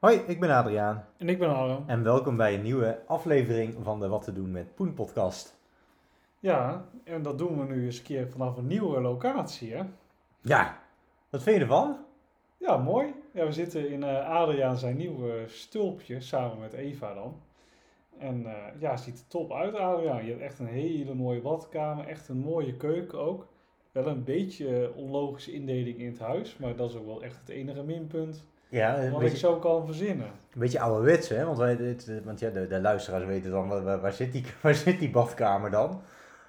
Hoi, ik ben Adriaan En ik ben Harm. en welkom bij een nieuwe aflevering van de Wat te doen met Poen podcast. Ja, en dat doen we nu eens een keer vanaf een nieuwe locatie, hè? Ja, wat vind je ervan? Ja, mooi. Ja, we zitten in eh, Adriaan zijn nieuwe stulpje, samen met Eva dan. En eh, ja, het ziet er top uit, Adriaan. Je hebt echt een hele mooie badkamer, echt een mooie keuken ook. Wel een beetje onlogische indeling in het huis, maar dat is ook wel echt het enige minpunt Ja, wat ik beetje, zo kan verzinnen. een beetje ouderwets, hè? Want, wij, dit- want ja, de, de luisteraars weten dan, waar, waar, zit die, waar zit die badkamer dan?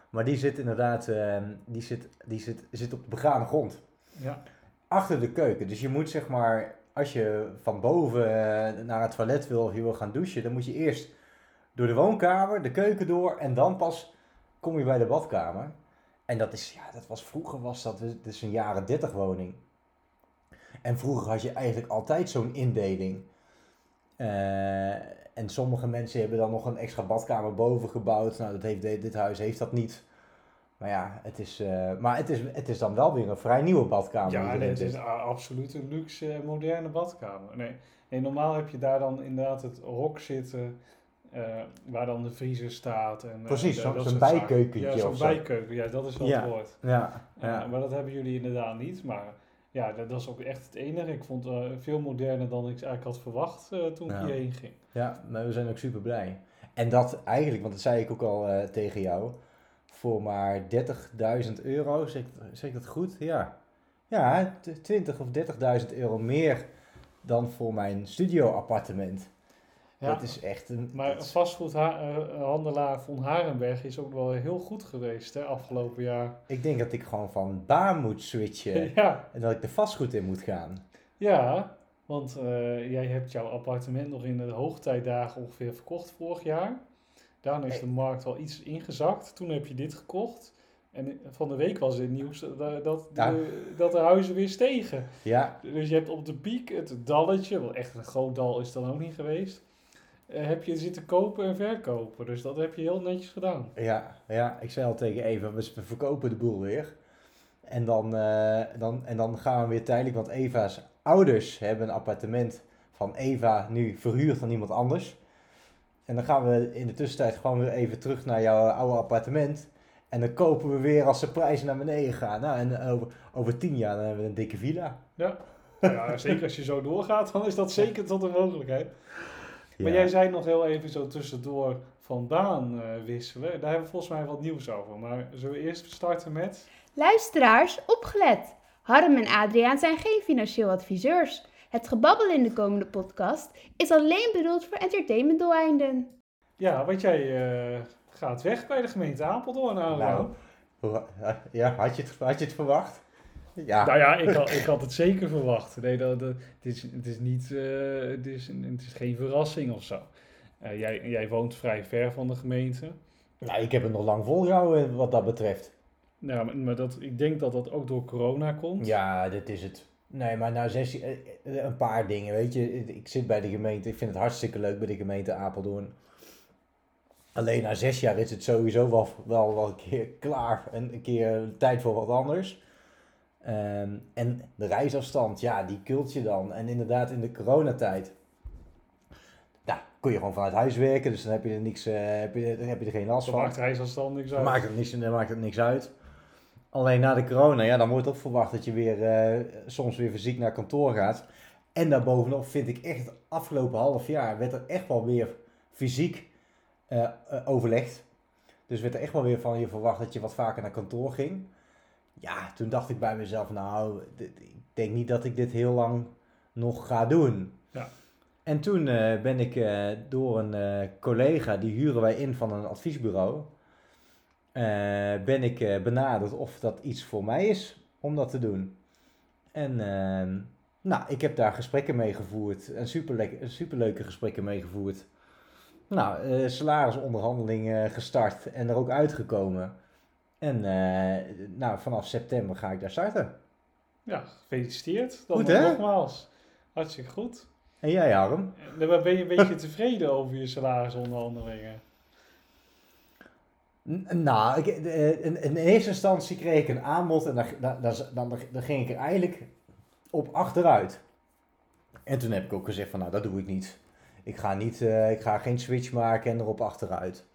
Maar die zit inderdaad, eh, die zit, die zit, zit op de begane grond. Ja, Achter de keuken. Dus je moet zeg maar, als je van boven eh, naar het toilet wil of je wil gaan douchen, dan moet je eerst door de woonkamer, de keuken door en dan pas kom je bij de badkamer. En dat is, ja, dat was vroeger was dat, het is een jaren 30 woning. En vroeger had je eigenlijk altijd zo'n indeling. Eh, en sommige mensen hebben dan nog een extra badkamer boven gebouwd. Nou, dat heeft, dit huis heeft dat niet. Maar ja, het is, eh, maar het is, het is dan wel weer een vrij nieuwe badkamer. ja nee, het is absoluut een luxe, eh, moderne badkamer. Nee, nee, normaal heb je daar dan inderdaad het hok zitten, waar dan de vriezer staat. En, Precies, zo'n- zaken. bijkeukentje Ja, zo'n zo. bijkeuken, ja, dat is wel Ja. het woord. Ja, ja. maar dat hebben jullie inderdaad niet. Maar ja, dat, dat is ook echt het enige. Ik vond het eh, veel moderner dan ik eigenlijk had verwacht eh, toen Ja. ik hierheen ging. Ja, maar we zijn ook super blij. En dat eigenlijk, want dat zei ik ook al eh, tegen jou, voor maar 30.000 euro, zeg, ik- zeg ik dat goed? Ja. Ja, t- 20 of 30.000 euro meer dan voor mijn studio-appartement. Ja, Dat is echt een... maar dat is- vastgoedhandelaar Von Harenberg is ook wel heel goed geweest hè, afgelopen jaar. ik denk dat ik gewoon van baan moet switchen ja, en dat ik er vastgoed in moet gaan. ja, want eh, jij hebt jouw appartement nog in de hoogtijdagen ongeveer verkocht vorig jaar. Daarna is de markt al iets ingezakt. Toen heb je dit gekocht. En van de week was het nieuws dat, dat, Ja. de, dat de huizen weer stegen. Ja, Dus je hebt op de piek het dalletje, wel echt een groot dal is dan ook niet geweest, eh, heb je zitten kopen en verkopen. Dus dat heb je heel netjes gedaan. Ja, ja, ik zei al tegen Eva, we verkopen de boel weer. En dan, eh, dan, en dan gaan we weer tijdelijk, want Eva's ouders hebben een appartement van Eva nu verhuurd aan iemand anders. En dan gaan we in de tussentijd gewoon weer even terug naar jouw oude appartement. En dan kopen we weer als de prijzen naar beneden gaan. Nou, en over, over tien jaar dan hebben we een dikke villa. Ja, zeker als je zo doorgaat, dan is dat zeker tot een mogelijkheid. Maar jij zei nog heel even zo tussendoor van baan eh, wisselen. Daar hebben we volgens mij wat nieuws over. Maar zullen we eerst starten met... Luisteraars, opgelet! Harm en Adriaan zijn geen financieel adviseurs. Het gebabbel in de komende podcast is alleen bedoeld voor entertainmentdoeleinden. Ja, want jij eh, gaat weg bij de gemeente Apeldoorn, Adriaan. Nou, ja, had je het, had je het verwacht? Ja. Nou ja, ik had, ik had het zeker verwacht. Nee, dat, dat, het, is, het, is niet, eh, het, is, het is geen verrassing of zo. Eh, jij, jij woont vrij ver van de gemeente. Nou, ik heb het nog lang volgehouden wat dat betreft. Ja, maar, maar dat, ik denk dat dat ook door corona komt. Ja, dit is het. Nee, maar nou zes, eh, eh, een paar dingen, weet je. Ik zit bij de gemeente, ik vind het hartstikke leuk bij de gemeente Apeldoorn. Alleen na zes jaar is het sowieso wel, wel, wel een keer klaar en een keer tijd voor wat anders. Ehm, en de reisafstand, ja, die kult je dan. En inderdaad, in de coronatijd, nou, kon je gewoon vanuit huis werken, dus dan heb je er, niks, eh, heb je, dan heb je er geen last van. maakt reisafstand niks Dan uit. maakt het niks, dan maakt het niks uit. Alleen na de corona, ja, dan wordt ook verwacht dat je weer eh, soms weer fysiek naar kantoor gaat. En daarbovenop vind ik echt het afgelopen half jaar werd er echt wel weer fysiek eh, overlegd. Dus werd er echt wel weer van je verwacht dat je wat vaker naar kantoor ging. Ja, toen dacht ik bij mezelf, nou, dit- ik denk niet dat ik dit heel lang nog ga doen. Ja. En toen eh, ben ik eh, door een eh, collega, die huren wij in van een adviesbureau, ben ik benaderd of dat iets voor mij is om dat te doen. En ehm, nou, ik heb daar gesprekken mee gevoerd, en superle superleuke gesprekken mee gevoerd. Nou, salarisonderhandelingen gestart en er ook uitgekomen. En eh, nou, vanaf september ga ik daar starten. Ja, gefeliciteerd. Dan Goed, hè? nogmaals. Hartstikke goed. En jij, Harm? Dan ben je een beetje tevreden over je salarisonderhandelingen? Nou, ik, eh, in, in eerste instantie kreeg ik een aanbod en dan, dan, dan, ging ik er eigenlijk op achteruit. En toen heb ik ook gezegd van nou, dat doe ik niet. Ik ga, niet, eh, ik ga geen switch maken en erop achteruit.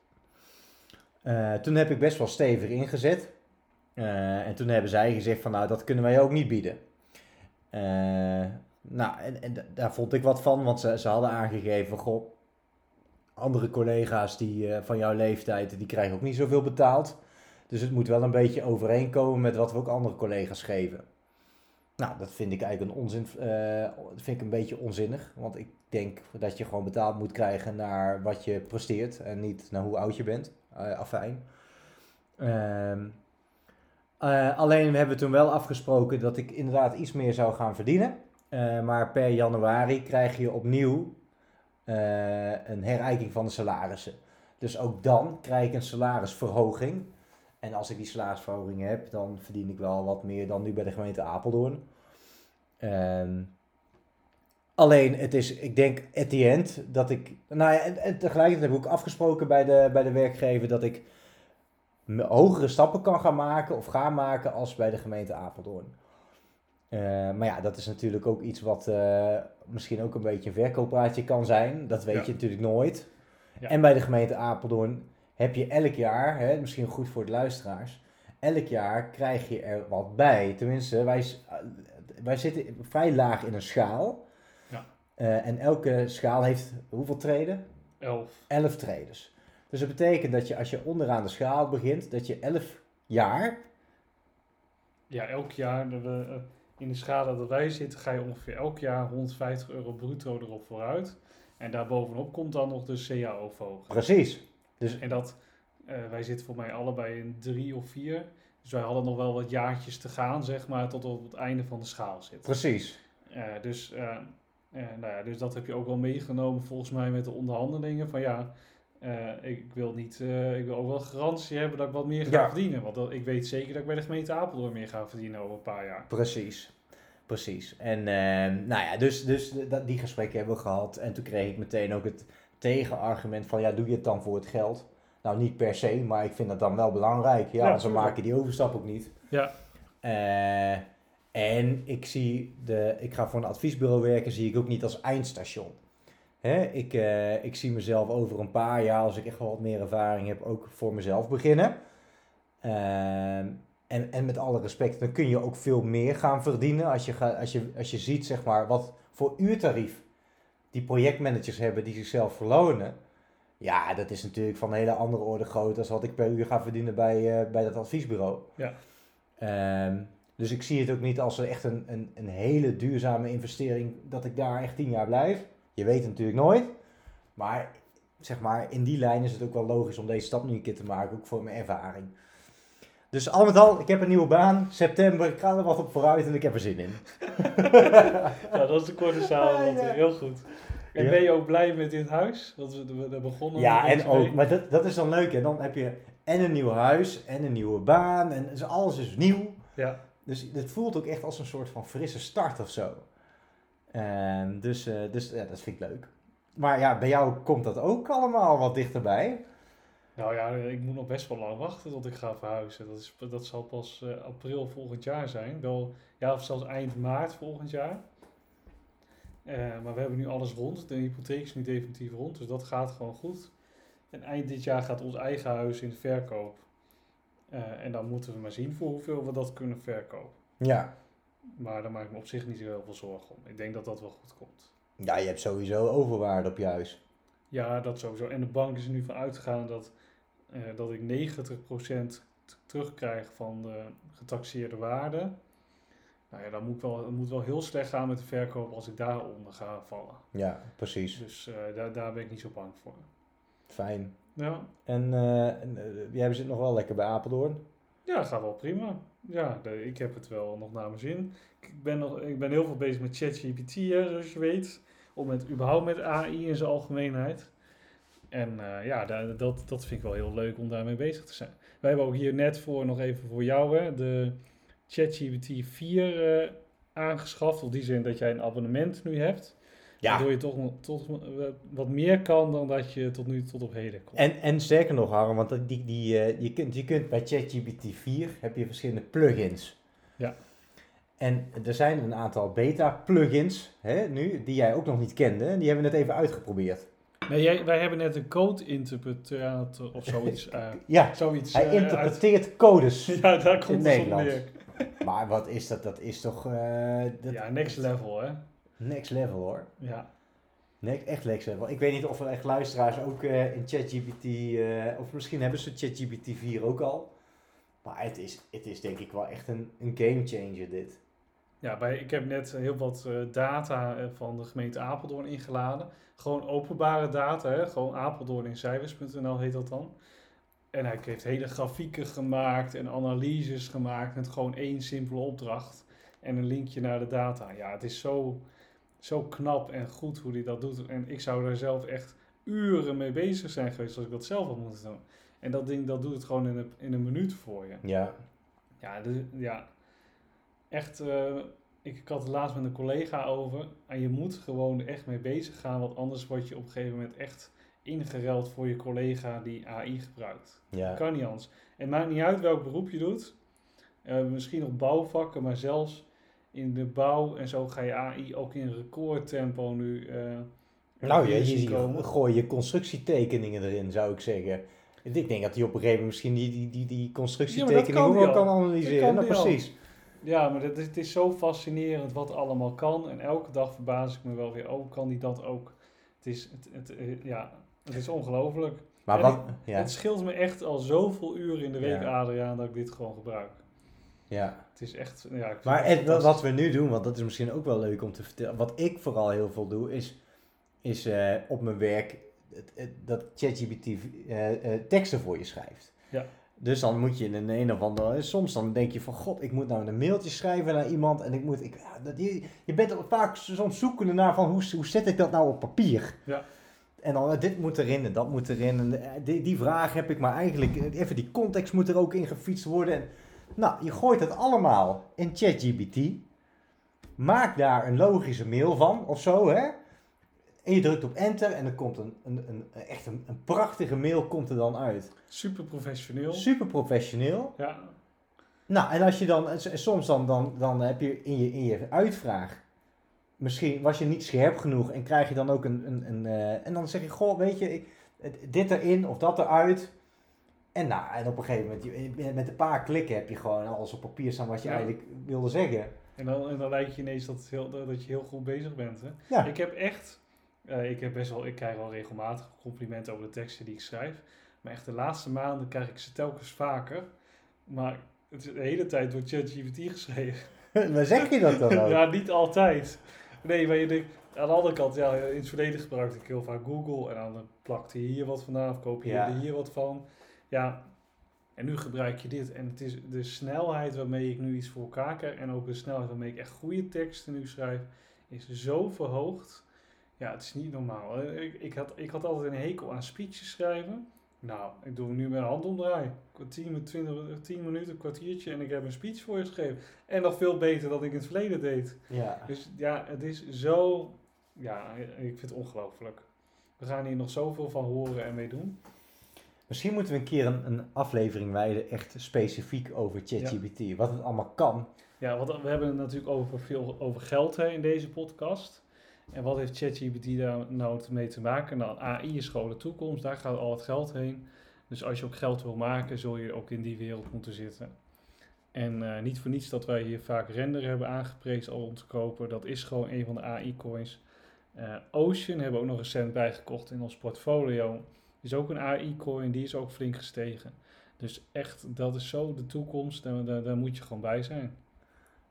Eh, toen heb ik best wel stevig ingezet. Eh, en toen hebben zij gezegd van nou, dat kunnen wij ook niet bieden. Eh, nou, en, en da- daar vond ik wat van, want ze, ze hadden aangegeven, goh, andere collega's die, van jouw leeftijd, die krijgen ook niet zoveel betaald. Dus het moet wel een beetje overeenkomen met wat we ook andere collega's geven. Nou, dat vind ik eigenlijk een onzin, vind ik een beetje onzinnig. Want ik denk dat je gewoon betaald moet krijgen naar wat je presteert en niet naar hoe oud je bent. Eh afijn. Ehm, eh, alleen hebben we toen wel afgesproken dat ik inderdaad iets meer zou gaan verdienen. Eh, maar per januari krijg je opnieuw een herijking van de salarissen. Dus ook dan krijg ik een salarisverhoging. En als ik die salarisverhoging heb, dan verdien ik wel wat meer dan nu bij de gemeente Apeldoorn. Ehm, alleen, het is, ik denk at the end dat ik. Nou ja, en, en tegelijkertijd heb ik ook afgesproken bij de, bij de werkgever dat ik hogere stappen kan gaan maken of ga maken als bij de gemeente Apeldoorn. Eh, maar ja, dat is natuurlijk ook iets wat eh, misschien ook een beetje een verkooppraatje kan zijn. Dat weet Ja. je natuurlijk nooit. Ja. En bij de gemeente Apeldoorn heb je elk jaar, hè, misschien goed voor de luisteraars, elk jaar krijg je er wat bij. Tenminste, wij, eh, wij zitten vrij laag in een schaal. Eh, en elke schaal heeft hoeveel treden? Elf. 11 traders. Dus dat betekent dat je als je onderaan de schaal begint, dat je 11 jaar, Ja, elk jaar eh, in de schade dat wij zitten, ga je ongeveer elk jaar 150 euro bruto erop vooruit. En daarbovenop komt dan nog de CAO-verhoging. precies. Dus En dat, eh, wij zitten voor mij allebei in drie of vier. Dus wij hadden nog wel wat jaartjes te gaan, zeg maar, tot op het einde van de schaal zitten. precies. Eh, dus, nou ja, dus dat heb je ook wel meegenomen volgens mij met de onderhandelingen. Van ja, eh, ik, wil niet, eh, ik wil ook wel garantie hebben dat ik wat meer ga Ja. verdienen. Want dat, ik weet zeker dat ik bij de gemeente Apeldoorn meer ga verdienen over een paar jaar. Precies. Precies. En eh, nou ja, dus, dus dat, die gesprekken hebben we gehad. En toen kreeg ik meteen ook het tegenargument van, ja, doe je het dan voor het geld? Nou, niet per se, maar ik vind dat dan wel belangrijk. Ja, Ja, anders dan tuurlijk. maak je die overstap ook niet. Ja. En ik zie de, ik ga voor een adviesbureau werken, zie ik ook niet als eindstation. Hè, ik, eh, ik zie mezelf over een paar jaar, als ik echt wel wat meer ervaring heb, ook voor mezelf beginnen. Ehm, en, en met alle respect, dan kun je ook veel meer gaan verdienen als je, ga, als je, als je ziet zeg maar, wat voor uurtarief die projectmanagers hebben die zichzelf verlonen. Ja, dat is natuurlijk van een hele andere orde groot als wat ik per uur ga verdienen bij, eh, bij dat adviesbureau. Ja. Ehm, dus ik zie het ook niet als echt een, een, een hele duurzame investering dat ik daar echt tien jaar blijf. Je weet het natuurlijk nooit. Maar zeg maar, in die lijn is het ook wel logisch om deze stap nu een keer te maken, ook voor mijn ervaring. Dus al met al, ik heb een nieuwe baan, september, ik ga er wat op vooruit en ik heb er zin in. Ja, dat is de korte samenvatting. Heel goed. En Ja. ben je ook blij met dit huis? Want we, we, begonnen Ja, en ook, maar dat, dat is dan leuk. En dan heb je en een nieuw huis en een nieuwe baan en alles is nieuw. Ja, Dus het voelt ook echt als een soort van frisse start of zo. Ehm, dus eh, dus ja, dat vind ik leuk. Maar ja, bij jou komt dat ook allemaal wat dichterbij. nou ja, ik moet nog best wel lang wachten tot ik ga verhuizen. Dat, is, dat zal pas eh, april volgend jaar zijn. Wel, ja, of zelfs eind maart volgend jaar. Eh, maar we hebben nu alles rond. De hypotheek is nu definitief rond, dus dat gaat gewoon goed. En eind dit jaar gaat ons eigen huis in de verkoop. Eh, en dan moeten we maar zien voor hoeveel we dat kunnen verkopen. Ja. Maar daar maak ik me op zich niet zo heel veel zorgen om. Ik denk dat dat wel goed komt. ja, je hebt sowieso overwaarde op je huis. Ja, dat sowieso. En de bank is er nu van uitgegaan dat, eh, dat ik 90% t- terugkrijg van de getaxeerde waarde. Nou ja, dan moet, wel, het moet wel heel slecht gaan met de verkoop als ik daaronder ga vallen. Ja, precies. Dus eh, daar, daar ben ik niet zo bang voor. Fijn. Ja, En eh, en, eh, jij zit nog wel lekker bij Apeldoorn. ja gaat wel prima. Ja, de- ik heb het wel nog naar mijn zin. Ik ben, nog, ik ben heel veel bezig met ChatGPT, hè, zoals je weet. Of met, überhaupt met AI in zijn algemeenheid. En eh, ja, da- dat, dat vind ik wel heel leuk om daarmee bezig te zijn. Wij hebben ook hier net voor, nog even voor jou, hè, de ChatGPT 4 eh, aangeschaft. Of die zin dat jij een abonnement nu hebt. Waardoor je toch, eh, wat meer kan dan dat je tot nu tot op heden kon. En, en sterker nog, Harm, want die, die, eh, je, kunt, je kunt bij ChatGPT 4 heb je verschillende plugins. Ja. En er zijn een aantal beta-plugins hè, nu, die jij ook nog niet kende. Die hebben we net even uitgeprobeerd. Nee, jij, wij hebben net een code-interpretator of zoiets. eh, Ja, zoiets hij eh, uit- interpreteert codes. Ja, daar komt in het Nederland. neer. Maar wat is dat? Dat is toch... dat- Ja, next level, hè? Next level hoor. Ja. Nee, echt next level. Ik weet niet of er echt luisteraars ook eh, in ChatGPT... eh, of misschien hebben ze ChatGPT 4 ook al. Maar het is, het is denk ik wel echt een, een game changer dit. Ja, bij, ik heb net heel wat eh, data van de gemeente Apeldoorn ingeladen. Gewoon openbare data, hè? gewoon Apeldoorn in cijfers.nl heet dat dan. En hij heeft hele grafieken gemaakt en analyses gemaakt met gewoon één simpele opdracht. En een linkje naar de data. Ja, het is zo, zo knap en goed hoe hij dat doet. En ik zou daar zelf echt uren mee bezig zijn geweest als ik dat zelf had moeten doen. En dat ding, dat doet het gewoon in een, in een minuut voor je. Ja. Ja, de, ja. echt. eh, ik, ik had het laatst met een collega over. En je moet gewoon er echt mee bezig gaan. Want anders word je op een gegeven moment echt ingeruild voor je collega die AI gebruikt. Ja. Dat kan niet anders. Het maakt niet uit welk beroep je doet. Eh, misschien nog bouwvakken, maar zelfs in de bouw en zo ga je AI ook in recordtempo nu. eh Nou, je, je, gooi je constructietekeningen erin, zou ik zeggen. Ik denk dat hij op een gegeven moment misschien die, die, die, die constructietekeningen kan ook kan Dat analyseren. kan nou, die al. precies. Ja, maar het is, het is zo fascinerend wat allemaal kan. En elke dag verbaas ik me wel weer, oh, kan die dat ook? Het is, het, het, eh, ja, het is ongelooflijk. Maar En wat... Ja, Het scheelt me echt al zoveel uren in de week, Ja. Adriaan, dat ik dit gewoon gebruik. Ja. Het is echt, ja, Maar het wat we nu doen, want dat is misschien ook wel leuk om te vertellen. Wat ik vooral heel veel doe, is, is eh, op mijn werk het, het- dat ChatGPT eh, eh, teksten voor je schrijft. Ja. Dus dan moet je in een een of andere... Soms dan denk je van, god, ik moet nou een mailtje schrijven naar iemand. En ik moet... Ik, ja, dat, je, je bent vaak soms zoekende naar van, hoe, hoe zet ik dat nou op papier? Ja. En dan, dit moet erin en dat moet erin. En die, die vraag heb ik, maar eigenlijk... Even die context moet er ook in gefietst worden. En, nou, je gooit het allemaal in ChatGPT. Maak daar een logische mail van of zo, hè? En je drukt op enter en er komt een, een, een, echt een, een prachtige mail komt er dan uit. Super professioneel. Super professioneel. Ja, Nou, en als je dan, soms dan, dan, dan heb je in, je in je uitvraag, misschien was je niet scherp genoeg en krijg je dan ook een, een, een eh, en dan zeg je, goh, weet je, dit erin of dat eruit. En nou, en op een gegeven moment, je- met een paar klikken heb je gewoon alles op papier staan wat je Ja. eigenlijk wilde zeggen. en dan, en dan lijkt je ineens dat, heel, dat je heel goed bezig bent. Hè? Ja. Ik heb echt, eh, ik, heb best wel, ik krijg wel regelmatig complimenten over de teksten die ik schrijf. Maar echt de laatste maanden krijg ik ze telkens vaker. Maar het is de hele tijd door ChatGPT geschreven. Waar zeg je dat dan ook? ja, niet altijd. Nee, maar je denkt, aan de andere kant, ja, in het verleden gebruikte ik heel vaak Google. En dan plakte je hier wat vandaan of kopieerde Ja. hier wat van. Ja, en nu gebruik je dit. En het is de snelheid waarmee ik nu iets voor elkaar krijg. En ook de snelheid waarmee ik echt goede teksten nu schrijf. Is zo verhoogd. Ja, het is niet normaal. Ik, ik, had, ik had altijd een hekel aan speeches schrijven. Nou, ik doe hem nu met een handomdraai. Kwartier met 20, 10 minuten, een kwartiertje en ik heb een speech voor je geschreven. En nog veel beter dan ik in het verleden deed. Ja. Dus ja, het is zo. Ja, ik vind het ongelooflijk. We gaan hier nog zoveel van horen en mee doen. Misschien moeten we een keer een, een aflevering wijden echt specifiek over ChatGPT. Wat het allemaal kan. Ja, want we hebben het natuurlijk over veel over geld hè, in deze podcast. En wat heeft ChatGPT daar nou mee te maken? Nou, AI is gewoon de toekomst, daar gaat al het geld heen. Dus als je ook geld wil maken, zul je ook in die wereld moeten zitten. En eh, niet voor niets dat wij hier vaak Render hebben aangeprezen al om te kopen. Dat is gewoon een van de AI-coins. Eh, Ocean hebben we ook nog recent bijgekocht in ons portfolio. Is ook een AI-coin, die is ook flink gestegen. Dus echt, dat is zo de toekomst. Daar, daar, daar moet je gewoon bij zijn.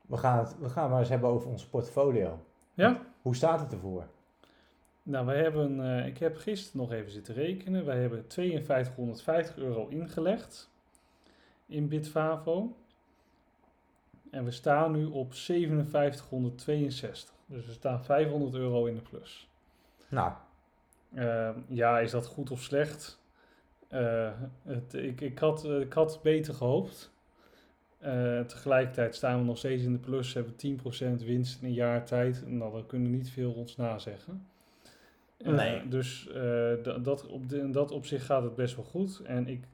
We gaan, het, we gaan maar eens hebben over ons portfolio. Ja? Hoe staat het ervoor? Nou, wij hebben, eh, ik heb gisteren nog even zitten rekenen. Wij hebben 5250 euro ingelegd in Bitfavo. En we staan nu op 5762. Dus we staan 500 euro in de plus. Nou, Eh, ja, is dat goed of slecht? Eh, het, ik, ik, had, eh, ik had beter gehoopt. Eh, tegelijkertijd staan we nog steeds in de plus, hebben 10% winst in een jaar tijd. Nou, daar kunnen niet veel ons nazeggen. Nee. dus da- dat op de, in dat opzicht gaat het best wel goed. En ik,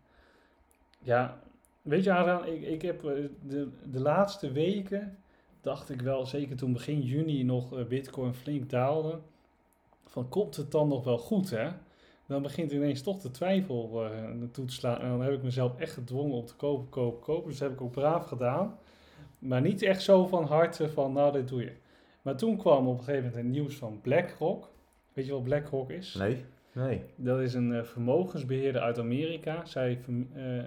ja, weet je Adriaan, ik, ik heb de, de laatste weken dacht ik wel, zeker toen begin juni nog Bitcoin flink daalde, van komt het dan nog wel goed, hè? Dan begint ineens toch de twijfel naartoe te slaan. En dan heb ik mezelf echt gedwongen om te kopen, kopen, kopen. Dus dat heb ik ook braaf gedaan. Maar niet echt zo van harte van, nou, dit doe je. Maar toen kwam op een gegeven moment het nieuws van BlackRock. Weet je wat BlackRock is? Nee. Nee. Dat is een eh, vermogensbeheerder uit Amerika. Zij eh,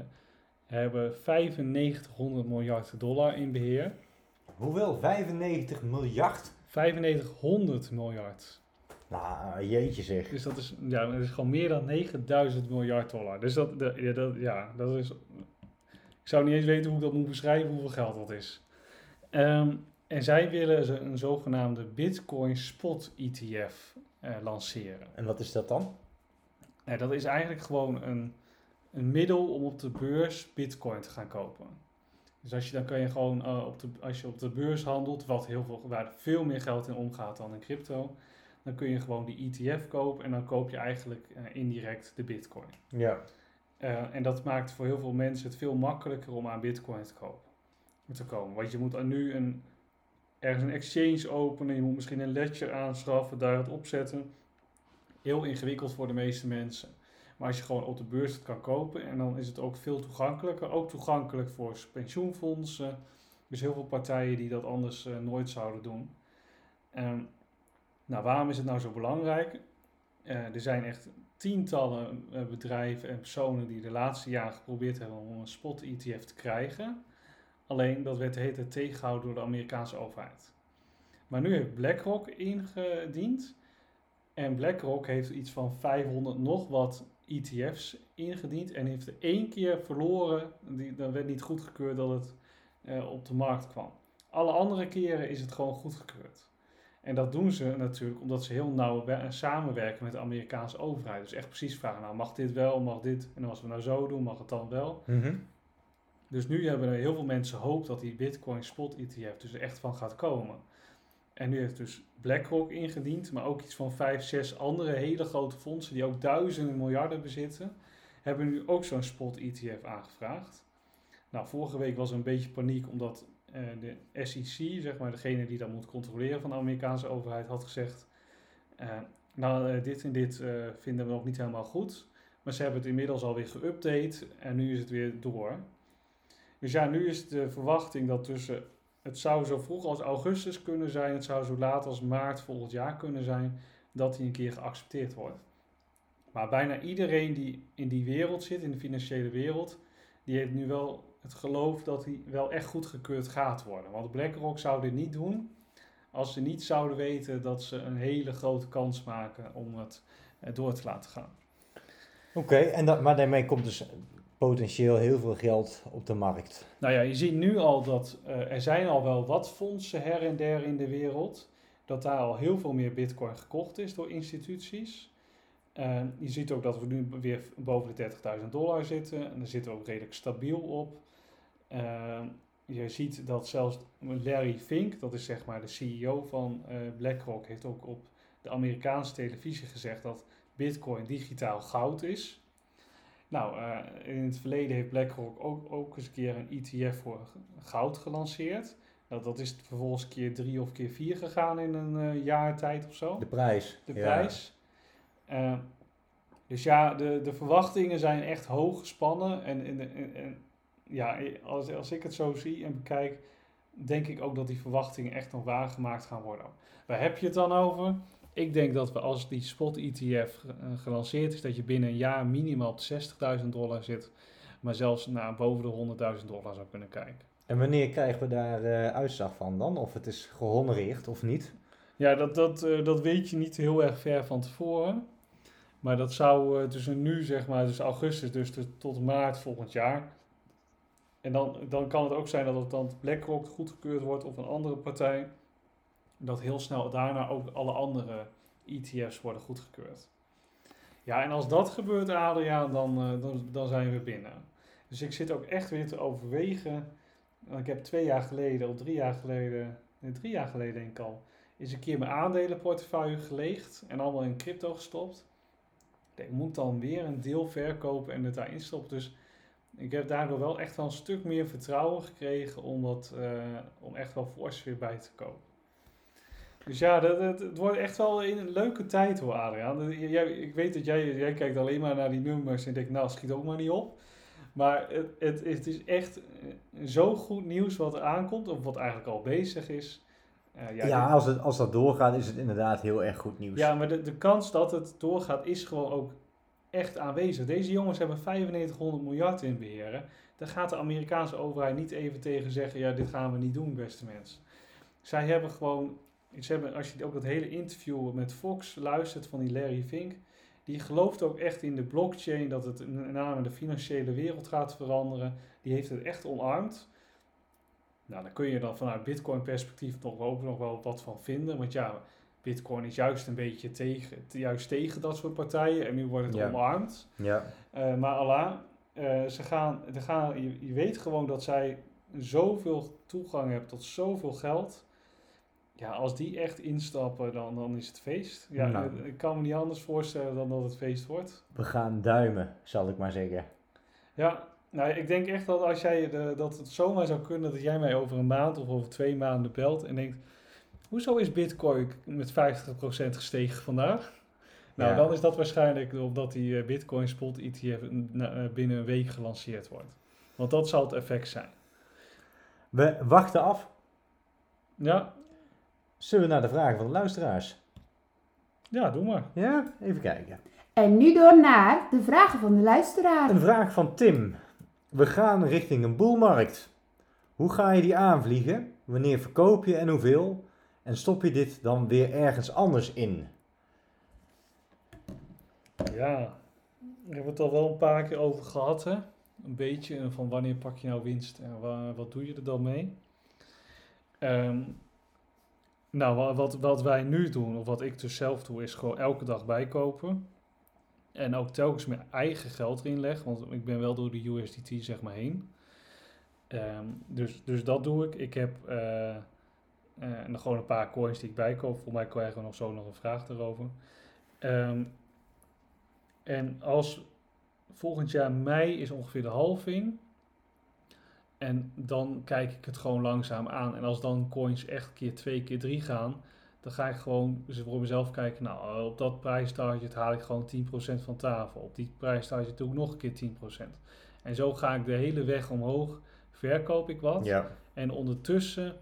hebben 9500 miljard dollar in beheer. Hoeveel? 95 miljard? 9500 miljard. Nou, jeetje zeg. Dus dat is, ja, dat is gewoon meer dan 9000 miljard dollar. Dus dat, ja, dat, ja, dat is. Ik zou niet eens weten hoe ik dat moet beschrijven, hoeveel geld dat is. Ehm, en zij willen een zogenaamde Bitcoin Spot ETF eh, lanceren. En wat is dat dan? Nou, dat is eigenlijk gewoon een, een middel om op de beurs Bitcoin te gaan kopen. Dus als je dan kan je gewoon eh, op de, als je op de beurs handelt, wat heel veel, waar veel meer geld in omgaat dan in crypto, dan kun je gewoon die ETF kopen en dan koop je eigenlijk eh, indirect de Bitcoin. Ja. Eh, en dat maakt voor heel veel mensen het veel makkelijker om aan Bitcoin te kopen. Te komen. Want je moet nu een, ergens een exchange openen, je moet misschien een ledger aanschaffen, daar het opzetten. Heel ingewikkeld voor de meeste mensen. Maar als je gewoon op de beurs het kan kopen, en dan is het ook veel toegankelijker. Ook toegankelijk voor pensioenfondsen. Dus heel veel partijen die dat anders eh, nooit zouden doen. Ehm, nou, waarom is het nou zo belangrijk? Eh, er zijn echt tientallen eh, bedrijven en personen die de laatste jaren geprobeerd hebben om een spot-ETF te krijgen. Alleen dat werd de tegengehouden door de Amerikaanse overheid. Maar nu heeft BlackRock ingediend. En BlackRock heeft iets van 500 nog wat ETF's ingediend. En heeft er één keer verloren. Die, dat werd niet goedgekeurd dat het eh, op de markt kwam. Alle andere keren is het gewoon goedgekeurd. En dat doen ze natuurlijk omdat ze heel nauw we- samenwerken met de Amerikaanse overheid. Dus echt precies vragen, nou mag dit wel, mag dit? En als we nou zo doen, mag het dan wel? Mhm. Dus nu hebben er heel veel mensen hoop dat die Bitcoin Spot ETF dus er echt van gaat komen. En nu heeft dus BlackRock ingediend, maar ook iets van vijf, zes andere hele grote fondsen die ook duizenden miljarden bezitten, hebben nu ook zo'n Spot ETF aangevraagd. Nou, vorige week was er een beetje paniek omdat de SEC, zeg maar degene die dat moet controleren van de Amerikaanse overheid, had gezegd, eh, nou eh, dit en dit eh, vinden we nog niet helemaal goed. Maar ze hebben het inmiddels alweer geüpdate en nu is het weer door. Dus ja, nu is de verwachting dat tussen. Het zou zo vroeg als augustus kunnen zijn, het zou zo laat als maart volgend jaar kunnen zijn, dat die een keer geaccepteerd wordt. Maar bijna iedereen die in die wereld zit, in de financiële wereld, die heeft nu wel het geloof dat die wel echt goedgekeurd gaat worden. Want BlackRock zou dit niet doen als ze niet zouden weten dat ze een hele grote kans maken om het eh, door te laten gaan. Oké, en dat, maar daarmee komt dus potentieel heel veel geld op de markt. Nou ja, je ziet nu al dat eh, er zijn al wel wat fondsen her en der in de wereld. Dat daar al heel veel meer bitcoin gekocht is door instituties. Eh, je ziet ook dat we nu weer boven de 30.000 dollar zitten. En daar zitten we ook redelijk stabiel op. Eh, je ziet dat zelfs Larry Fink, dat is zeg maar de CEO van eh, BlackRock, heeft ook op de Amerikaanse televisie gezegd dat bitcoin digitaal goud is. Nou, eh, in het verleden heeft BlackRock ook, ook eens een keer een ETF voor goud gelanceerd. Nou, dat is vervolgens keer drie of keer vier gegaan in een eh, jaar tijd of zo, De prijs. de prijs. Eh, dus ja, de, de verwachtingen zijn echt hoog gespannen. En, en, en, en ja, als, als ik het zo zie en bekijk, denk ik ook dat die verwachtingen echt nog waargemaakt gaan worden. Waar heb je het dan over? Ik denk dat we als die spot ETF eh, gelanceerd is, dat je binnen een jaar minimaal op 60.000 dollar zit, maar zelfs naar boven de 100.000 dollar zou kunnen kijken. En wanneer krijgen we daar eh, uitslag van dan? Of het is gehonoreerd of niet? Ja, dat, dat, eh, dat weet je niet heel erg ver van tevoren. Maar dat zou eh, tussen nu, zeg maar, dus augustus, dus tot maart volgend jaar. En dan, dan kan het ook zijn dat het dan BlackRock goedgekeurd wordt of een andere partij. Dat heel snel daarna ook alle andere ETF's worden goedgekeurd. Ja, en als dat gebeurt, Adriaan, dan, eh, dan, dan zijn we binnen. Dus ik zit ook echt weer te overwegen. Ik heb twee jaar geleden, of drie jaar geleden, drie jaar geleden denk ik al, is een keer mijn aandelenportefeuille geleegd en allemaal in crypto gestopt. Ik moet dan weer een deel verkopen en het daarin stoppen. Dus Ik heb daardoor wel echt wel een stuk meer vertrouwen gekregen om, dat, eh, om echt wel fors weer bij te komen. Dus ja, dat, dat- het wordt echt wel een leuke tijd hoor, Adriaan. Jij, ik weet dat jij, jij kijkt alleen maar naar die nummers en denkt, nou, schiet ook maar niet op. Maar het, het, het is echt eh, zo goed nieuws wat er aankomt, of wat eigenlijk al bezig is. Eh, Ja, ja, als, het, als dat doorgaat is het inderdaad heel erg goed nieuws. ja, maar de, de kans dat het doorgaat is gewoon ook echt aanwezig. Deze jongens hebben 9500 miljard in beheren. Daar gaat de Amerikaanse overheid niet even tegen zeggen, ja, dit gaan we niet doen, beste mensen. Zij hebben gewoon, ze hebben, als je ook dat hele interview met Fox luistert van die Larry Fink, die gelooft ook echt in de blockchain, dat het met name de financiële wereld gaat veranderen. Die heeft het echt omarmd. Nou, daar kun je dan vanuit Bitcoin perspectief nog ook nog wel wat van vinden. Want ja, Bitcoin is juist een beetje tegen, juist tegen dat soort partijen. En nu wordt het Ja. omarmd. Ja. Eh, maar Allah, eh, ze gaan, er gaan, je, je weet gewoon dat zij zoveel toegang hebben tot zoveel geld. Ja, als die echt instappen, dan, dan is het feest. Ja, Nou. ik- ik kan me niet anders voorstellen dan dat het feest wordt. We gaan duimen, zal ik maar zeggen. Ja, nou, ik denk echt dat als jij de, dat het zomaar zou kunnen dat jij mij over een maand of over twee maanden belt en denkt, hoezo is Bitcoin met 50% gestegen vandaag? Nou, Ja. dan is dat waarschijnlijk omdat die eh, Bitcoin Spot ETF eh, binnen een week gelanceerd wordt. Want dat zal het effect zijn. We wachten af. Ja, Zullen we naar de vragen van de luisteraars? ja doe maar. Ja, even kijken. En nu door naar de vragen van de luisteraar. Een vraag van Tim. We gaan richting een boelmarkt. Hoe ga je die aanvliegen? Wanneer verkoop je en hoeveel? En stop je dit dan weer ergens anders in? Ja, we hebben het al wel een paar keer over gehad, hè? Een beetje eh, van wanneer pak je nou winst en wa- wat doe je er dan mee? Ehm, nou, wa- wat, wat wij nu doen, of wat ik dus zelf doe, is gewoon elke dag bijkopen. En ook telkens mijn eigen geld erin leggen, want ik ben wel door de USDT zeg maar heen. Ehm, dus, dus dat doe ik. Ik heb eh, eh, nog gewoon een paar coins die ik bijkoop. Voor mij krijgen we nog zo nog een vraag erover. Ehm, en als volgend jaar mei is ongeveer de halving. En dan kijk ik het gewoon langzaam aan. En als dan coins echt keer twee, keer drie gaan, dan ga ik gewoon dus voor mezelf kijken. Nou, op dat prijstarget haal ik gewoon 10% van tafel. Op die prijstarget doe ik nog een keer 10%. En zo ga ik de hele weg omhoog. Verkoop ik wat. Ja. En ondertussen,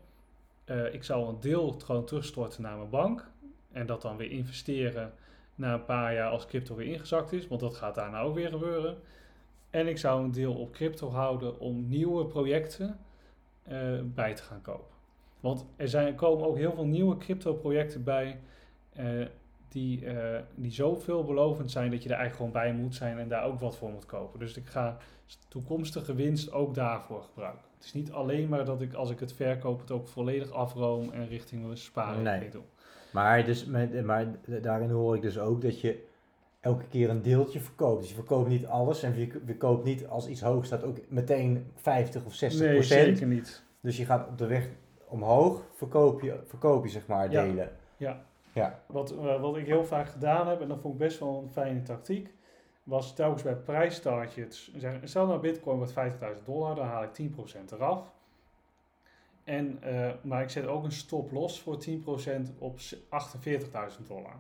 eh, ik zou een deel gewoon terugstorten naar mijn bank. En dat dan weer investeren na een paar jaar als crypto weer ingezakt is. Want dat gaat daarna ook weer gebeuren. En ik zou een deel op crypto houden om nieuwe projecten eh, bij te gaan kopen. Want er, zijn, komen ook heel veel nieuwe crypto projecten bij. eh, die, eh, die zo veelbelovend zijn dat je er eigenlijk gewoon bij moet zijn en daar ook wat voor moet kopen. Dus ik ga toekomstige winst ook daarvoor gebruiken. Het is niet alleen maar dat ik als ik het verkoop het ook volledig afroom en richting een sparing Nee. doe. Maar, dus, met, maar daarin hoor ik dus ook dat je elke keer een deeltje verkoopt. Dus je verkoopt niet alles en je verkoopt niet als iets hoog staat ook meteen 50 of 60 Nee, procent. zeker niet. Dus je gaat op de weg omhoog, verkoop je, verkoop je zeg maar delen. Ja. Ja. Wat, eh, wat ik heel vaak gedaan heb, en dat vond ik best wel een fijne tactiek, was telkens bij prijstargets, zeg, stel nou bitcoin wordt 50.000 dollar, dan haal ik 10% eraf. En, eh, maar ik zet ook een stop los voor 10% op s- 48.000 dollar.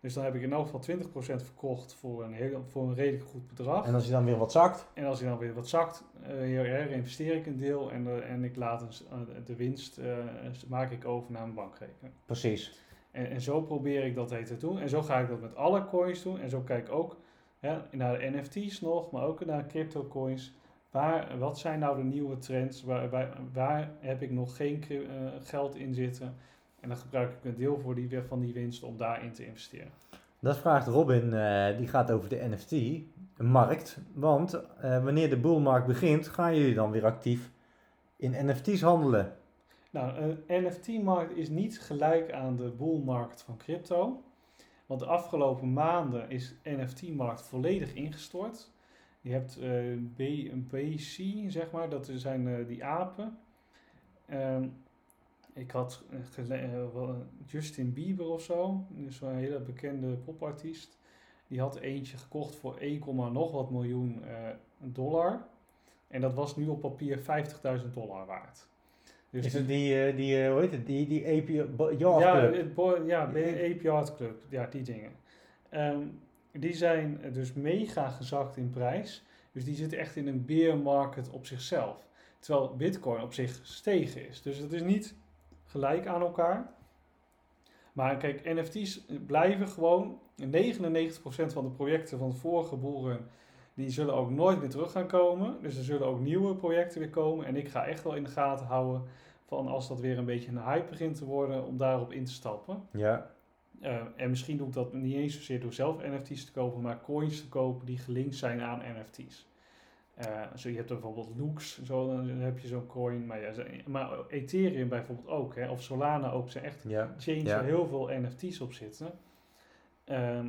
Dus dan heb ik in elk geval 20% verkocht voor een, heel, voor een redelijk goed bedrag. En als je dan weer wat zakt, En als hij dan weer wat zakt, eh herinvesteer ik een deel en, de, en ik laat een eh, de winst eh, maak ik over naar mijn bankrekening. precies. En, en zo probeer ik dat te doen. En zo ga ik dat met alle coins doen. En zo kijk ik ook hè, naar de NFT's nog, maar ook naar crypto coins. Waar, wat zijn nou de nieuwe trends? Waar, waar, waar heb ik nog geen eh, geld in zitten? En dan gebruik ik een deel voor die, van die winst om daarin te investeren. Dat vraagt Robin, eh, die gaat over de NFT-markt. Want eh, wanneer de boelmarkt begint, gaan jullie dan weer actief in NFT's handelen. Nou, een NFT-markt is niet gelijk aan de boelmarkt van crypto. Want de afgelopen maanden is NFT-markt volledig ingestort. Je hebt eh B, zeg maar, dat zijn eh, die apen. Ehm, ik had eh, Justin Bieber of zo, dus een hele bekende popartiest. Die had eentje gekocht voor 1, nog wat miljoen dollar. En dat was nu op papier 50.000 dollar waard. Dus Is die- het die, eh, die eh, hoe heet het, die, die AP Yard ja, Club? bo- ja, Ape Yard Club, ja, die dingen. Ehm, die zijn dus mega gezakt in prijs. Dus die zitten echt in een bear market op zichzelf. Terwijl Bitcoin op zich gestegen is. Dus het is niet gelijk aan elkaar. Maar kijk, NFT's blijven gewoon. 99% van de projecten van vorige boeren, die zullen ook nooit meer terug gaan komen. Dus er zullen ook nieuwe projecten weer komen. En ik ga echt wel in de gaten houden van als dat weer een beetje een hype begint te worden, om daarop in te stappen. Ja, Uh, en misschien doe ik dat niet eens zozeer door zelf NFT's te kopen, maar coins te kopen die gelinkt zijn aan NFT's. Uh, zo, je hebt bijvoorbeeld Looks, zo, dan heb je zo'n coin. Maar, ja, maar Ethereum bijvoorbeeld ook, hè, of Solana ook, zijn echt ja. chains Ja. waar heel veel NFT's op zitten. Ehm,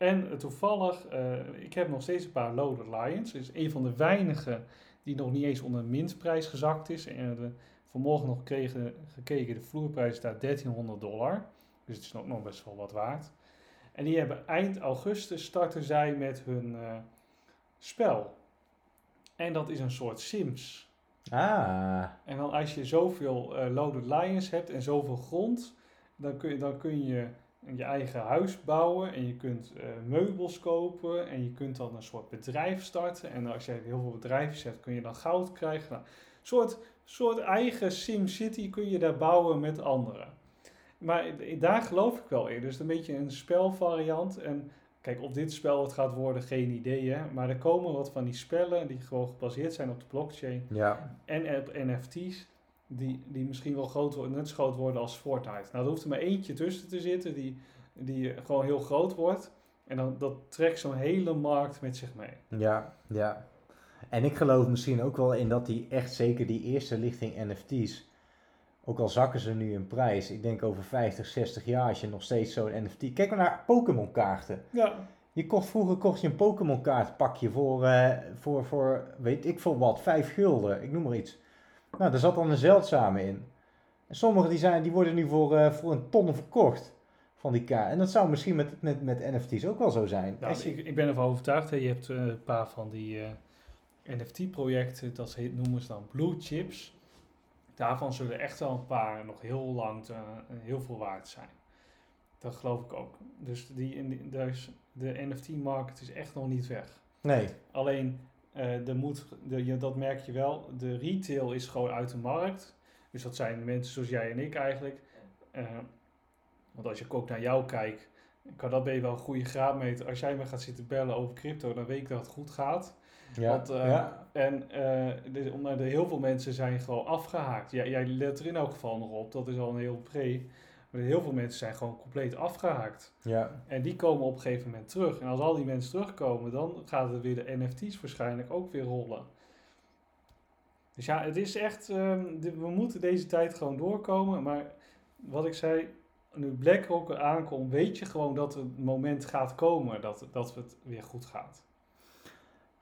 en toevallig, eh, ik heb nog steeds een paar Loaded Lions. Is een van de weinigen die nog niet eens onder mintprijs gezakt is. En de, vanmorgen nog kregen, gekeken, de vloerprijs staat 1300 dollar. Dus het is ook nog best wel wat waard. En die hebben eind augustus starten zij met hun eh, spel. En dat is een soort Sims. Ah, En dan als je zoveel eh loaded lions hebt en zoveel grond, dan kun je, dan kun je je eigen huis bouwen en je kunt eh, meubels kopen en je kunt dan een soort bedrijf starten. En als je heel veel bedrijven hebt, kun je dan goud krijgen. Nou, soort, soort eigen SimCity kun je daar bouwen met anderen. Maar daar geloof ik wel in. Dus een beetje een spelvariant. En kijk, of dit spel het gaat worden, geen idee. Hè? Maar er komen wat van die spellen die gewoon gebaseerd zijn op de blockchain ja. en op NFT's die, die misschien wel groot worden, net zo groot worden als Fortnite. Nou, er hoeft er maar eentje tussen te zitten die, die gewoon heel groot wordt. En dan dat trekt zo'n hele markt met zich mee. Ja, ja. En ik geloof misschien ook wel in dat die echt zeker die eerste lichting NFT's, ook al zakken ze nu in prijs, ik denk over 50, 60 jaar als je nog steeds zo'n NFT... Kijk maar naar Pokémon kaarten. Ja, Je kocht, vroeger kocht je een Pokémon kaartpakje voor, eh, voor, voor, weet ik veel wat, 5 gulden, ik noem maar iets. Nou, daar zat dan een zeldzame in. En sommige die, zijn, die worden nu voor, eh, voor een ton verkocht van die kaart. En dat zou misschien met, met, met NFT's ook wel zo zijn. nou, je- ik, ik ben ervan overtuigd. Hè. Je hebt eh, een paar van die eh, NFT-projecten, dat heet, noemen ze dan blue chips. Daarvan zullen echt wel een paar nog heel lang te- heel veel waard zijn. Dat geloof ik ook. Dus, die, in die- dus de NFT-market is echt nog niet weg. nee, Alleen, eh er moet, de, je, dat merk je wel, de retail is gewoon uit de markt. Dus dat zijn mensen zoals jij en ik eigenlijk. Eh, want als je ook naar jou kijkt, kan dat ben je wel een goede graadmeter. Als jij me gaat zitten bellen over crypto, dan weet ik dat het goed gaat. ja, Want, eh, ja, En de, omdat er heel veel mensen zijn gewoon afgehaakt. Jij, jij let er in elk geval nog op, dat is al een heel pre. Maar heel veel mensen zijn gewoon compleet afgehaakt. ja. En die komen op een gegeven moment terug. En als al die mensen terugkomen, dan gaat het weer de NFT's waarschijnlijk ook weer rollen. Dus ja, het is echt, ehm, we moeten deze tijd gewoon doorkomen. Maar wat ik zei, nu BlackRock er aankomt, weet je gewoon dat het moment gaat komen dat, dat het weer goed gaat.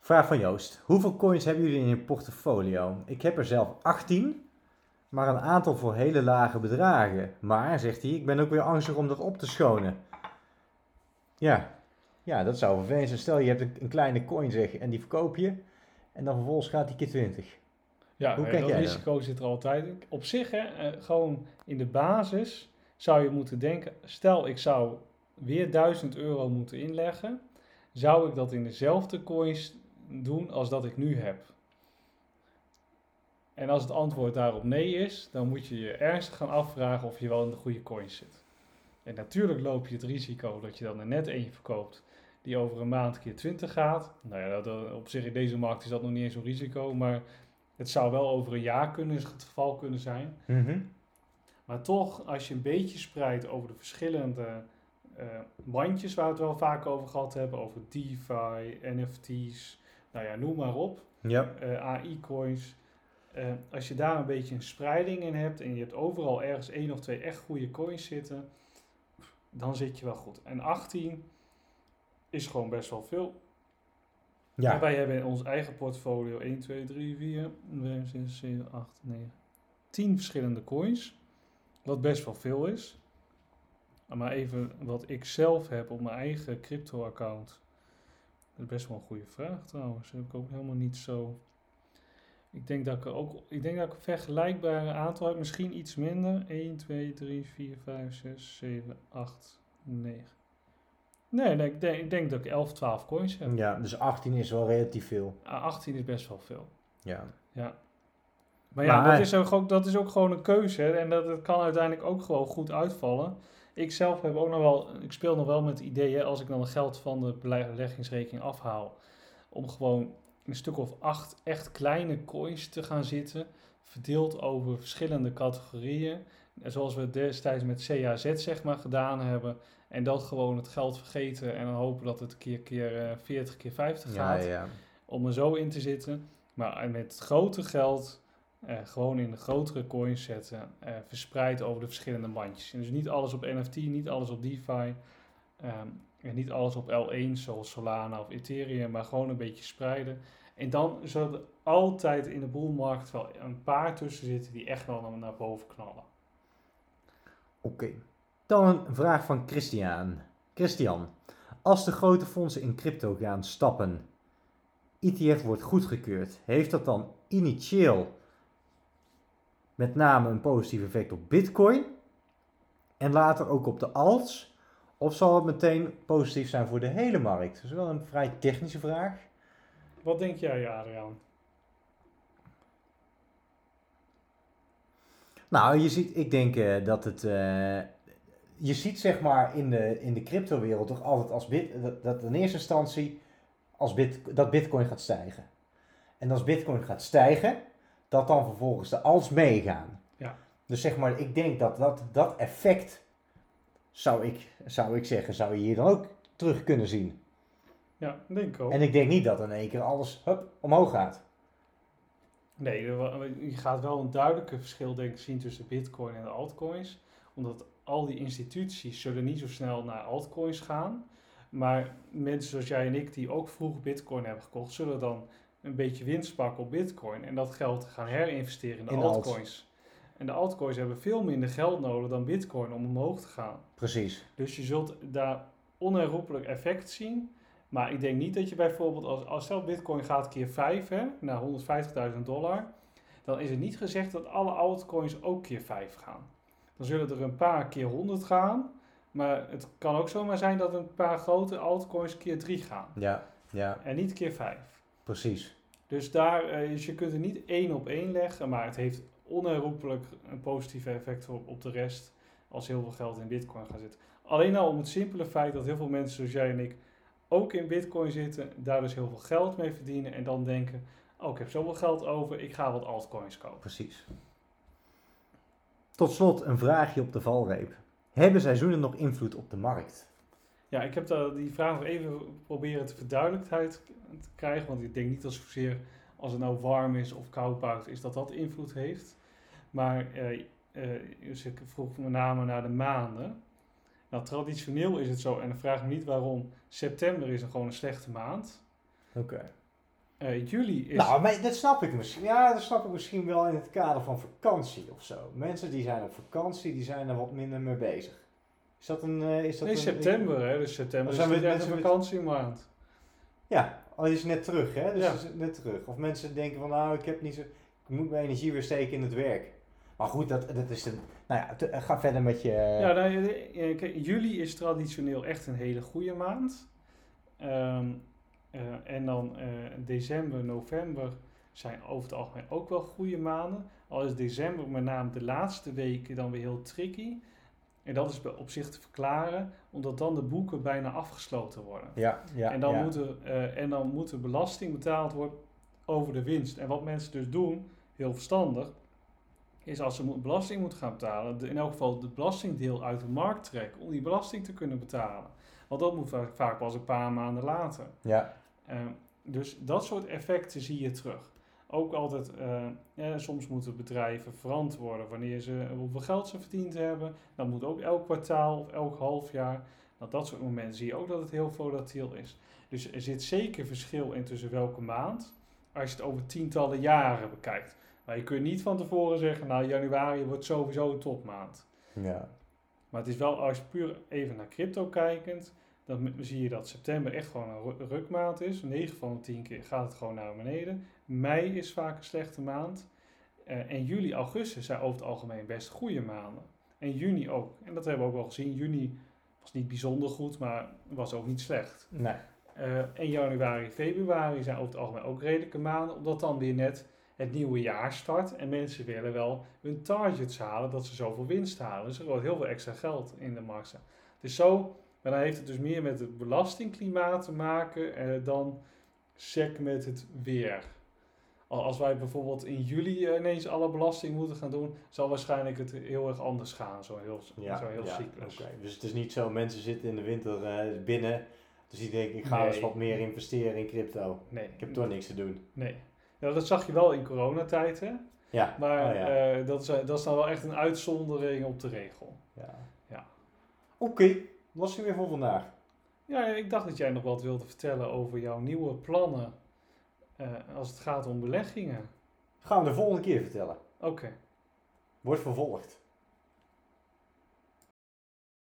Vraag van Joost. Hoeveel coins hebben jullie in je portfolio? Ik heb er zelf 18, maar een aantal voor hele lage bedragen. Maar, zegt hij, ik ben ook weer angstig om dat op te schonen. Ja, ja dat zou vervelend zijn. Stel je hebt een, een kleine coin zeg, en die verkoop je. En dan vervolgens gaat die keer 20. Ja, Hoe kijk dat jij risico zit er altijd. Op zich, hè, eh, gewoon in de basis zou je moeten denken, stel ik zou weer 1000 euro moeten inleggen, zou ik dat in dezelfde coins doen als dat ik nu heb? En als het antwoord daarop nee is, dan moet je je ernstig gaan afvragen of je wel in de goede coins zit. En natuurlijk loop je het risico dat je dan er net eentje verkoopt die over een maand keer 20 gaat. Nou ja, dat, op zich in deze markt is dat nog niet eens zo'n risico, maar het zou wel over een jaar kunnen, het geval kunnen zijn. Mhm. Maar toch, als je een beetje spreidt over de verschillende eh bandjes waar we het wel vaak over gehad hebben, over DeFi, NFT's, nou ja, noem maar op, Ja, eh, AI-coins. Eh, als je daar een beetje een spreiding in hebt en je hebt overal ergens één of twee echt goede coins zitten, dan zit je wel goed. En 18 is gewoon best wel veel. En ja. wij hebben in ons eigen portfolio 1, 2, 3, 4, 5, 6, 7, 8, 9, 10 verschillende coins. Wat best wel veel is. Maar even wat ik zelf heb op mijn eigen crypto-account. Dat is best wel een goede vraag trouwens. Heb ik ook helemaal niet zo. Ik denk dat ik ook, ik denk dat ik een vergelijkbare aantal heb, misschien iets minder. 1, 2, 3, 4, 5, 6, 7, 8, 9. Nee, nee ik, denk, ik denk dat ik 11, 12 coins heb. Ja, dus 18 is wel relatief veel. Ah, 18 is best wel veel. Ja. Ja. Maar ja, Maar- dat, is ook, gewoon- dat is ook gewoon een keuze. hè, En dat, het kan uiteindelijk ook gewoon goed uitvallen. Ik zelf heb ook nog wel, ik speel nog wel met ideeën als ik dan het geld van de beleggingsrekening afhaal. Om gewoon een stuk of acht echt kleine coins te gaan zitten. Verdeeld over verschillende categorieën. En Zoals we destijds met CAZ zeg maar gedaan hebben. En dat gewoon het geld vergeten. En dan hopen dat het keer, keer eh, 40 keer 50 Ja, gaat ja. om er zo in te zitten. Maar met grote geld eh, gewoon in de grotere coins zetten, eh, verspreid over de verschillende mandjes. En dus niet alles op NFT, niet alles op DeFi, ehm, en niet alles op L1 zoals Solana of Ethereum, maar gewoon een beetje spreiden. En dan zullen er altijd in de boelmarkt wel een paar tussen zitten die echt wel naar, boven knallen. Oké. Dan een vraag van Christian. Christian, als de grote fondsen in crypto gaan stappen, ETF wordt goedgekeurd, heeft dat dan initieel met name een positief effect op Bitcoin en later ook op de alts? Of zal het meteen positief zijn voor de hele markt? Dat is wel een vrij technische vraag. Wat denk jij, Adriaan? Nou, je ziet, ik denk eh, dat het. eh, je ziet zeg maar in de, in de cryptowereld toch altijd als bit, dat, dat in eerste instantie als bit, dat bitcoin gaat stijgen. En als bitcoin gaat stijgen, dat dan vervolgens de als meegaan. Ja. Dus zeg maar, ik denk dat dat, dat effect, zou ik, zou ik zeggen, zou je hier dan ook terug kunnen zien. Ja, denk ik ook. En ik denk niet dat in één keer alles hup, omhoog gaat. Nee, je gaat wel een duidelijke verschil denk ik zien tussen bitcoin en de altcoins. Omdat al die instituties zullen niet zo snel naar altcoins gaan. Maar mensen zoals jij en ik die ook vroeg bitcoin hebben gekocht, zullen dan een beetje winst pakken op bitcoin. En dat geld gaan herinvesteren in de In alt. altcoins. En de altcoins hebben veel minder geld nodig dan bitcoin om omhoog te gaan. Precies. Dus je zult daar onherroepelijk effect zien. Maar ik denk niet dat je bijvoorbeeld, als, als stel bitcoin gaat keer 5 hè, naar 150.000 dollar, dan is het niet gezegd dat alle altcoins ook keer 5 gaan. Dan zullen er een paar keer 100 gaan, maar het kan ook zomaar zijn dat een paar grote altcoins keer 3 gaan. Ja, ja, En niet keer 5. precies. Dus, daar, eh, dus je kunt er niet één op één leggen, maar het heeft onherroepelijk een positief effect op, op de rest als heel veel geld in bitcoin gaat zitten. Alleen al om het simpele feit dat heel veel mensen zoals jij en ik ook in bitcoin zitten, daar dus heel veel geld mee verdienen en dan denken, oh ik heb zoveel geld over, ik ga wat altcoins kopen. Precies. Tot slot een vraagje op de valreep. Hebben seizoenen nog invloed op de markt? Ja, ik heb daar die vraag nog even proberen te verduidelijkheid te krijgen, want ik denk niet dat zozeer als het nou warm is of koud buiten is, dat dat invloed heeft. Maar eh, dus ik vroeg met name naar de maanden. Nou, traditioneel is het zo, en dan vraag me niet waarom, september is een gewoon een slechte maand. Oké. Eh, juli is... Nou, maar dat snap ik misschien. Ja, dat snap ik misschien wel in het kader van vakantie of zo. Mensen die zijn op vakantie, die zijn er wat minder mee bezig. Is dat een... eh, is dat nee, een, september, hè, dus september Dan is zijn we- mensen een vakantiemaand. Ja, al is net terug, hè? Dus Ja. is net terug. Of mensen denken van, nou, ik heb niet zo... Ik moet mijn energie weer steken in het werk. Maar goed, dat, dat is een... Nou ja, te- ga verder met je... Ja, nou, eh, juli is traditioneel echt een hele goede maand. Ehm, eh, en dan eh, december, november zijn over het algemeen ook wel goede maanden. Al is december met name de laatste weken dan weer heel tricky. En dat is op zich te verklaren, omdat dan de boeken bijna afgesloten worden. ja, ja, en, dan ja. moet er, eh, en dan moet er belasting betaald worden over de winst. En wat mensen dus doen, heel verstandig, is als ze belasting moeten gaan betalen, de- in elk geval het belastingdeel uit de markt trekken om die belasting te kunnen betalen. Want dat moet va- vaak pas een paar maanden later. Ja, Ehm, dus dat soort effecten zie je terug. Ook altijd, eh, ja, soms moeten bedrijven verantwoorden wanneer ze hoeveel geld ze verdiend hebben. Dat moet ook elk kwartaal of elk half jaar. Nou, dat soort momenten zie je ook dat het heel volatiel is. Dus er zit zeker verschil in tussen welke maand, als je het over tientallen jaren bekijkt. Maar je kunt niet van tevoren zeggen, nou januari wordt sowieso een topmaand. ja. Maar het is wel, als je puur even naar crypto kijkend, dan zie je dat september echt gewoon een ru- rukmaand is. 9 van de 10 keer gaat het gewoon naar beneden. Mei is vaak een slechte maand. Eh, en juli, augustus zijn over het algemeen best goede maanden. En juni ook. En dat hebben we ook wel gezien. Juni was niet bijzonder goed, maar was ook niet slecht. Nee. Eh, en januari, februari zijn over het algemeen ook redelijke maanden, omdat dan weer net het nieuwe jaar start en mensen willen wel hun targets halen, dat ze zoveel winst halen. Dus er wordt heel veel extra geld in de markt. is zo, maar dan heeft het dus meer met het belastingklimaat te maken eh, dan sec met het weer. Al- Als wij bijvoorbeeld in juli eh, ineens alle belasting moeten gaan doen, zal waarschijnlijk het heel erg anders gaan, zo heel, Ja, zo heel ja, cyclus. Dus het is niet zo, mensen zitten in de winter eh, binnen. Dus die denken, ik ga Nee. eens wat meer investeren in crypto. Nee, Ik heb toch niks te doen. Nee. Ja, dat zag je wel in coronatijd, hè? Ja, Maar oh ja. eh, dat, is, dat is dan wel echt een uitzondering op de regel. ja. ja. Oké, was er weer voor vandaag. Ja, ik dacht dat jij nog wat wilde vertellen over jouw nieuwe plannen eh, als het gaat om beleggingen. Gaan we de volgende keer vertellen. Oké, Wordt vervolgd.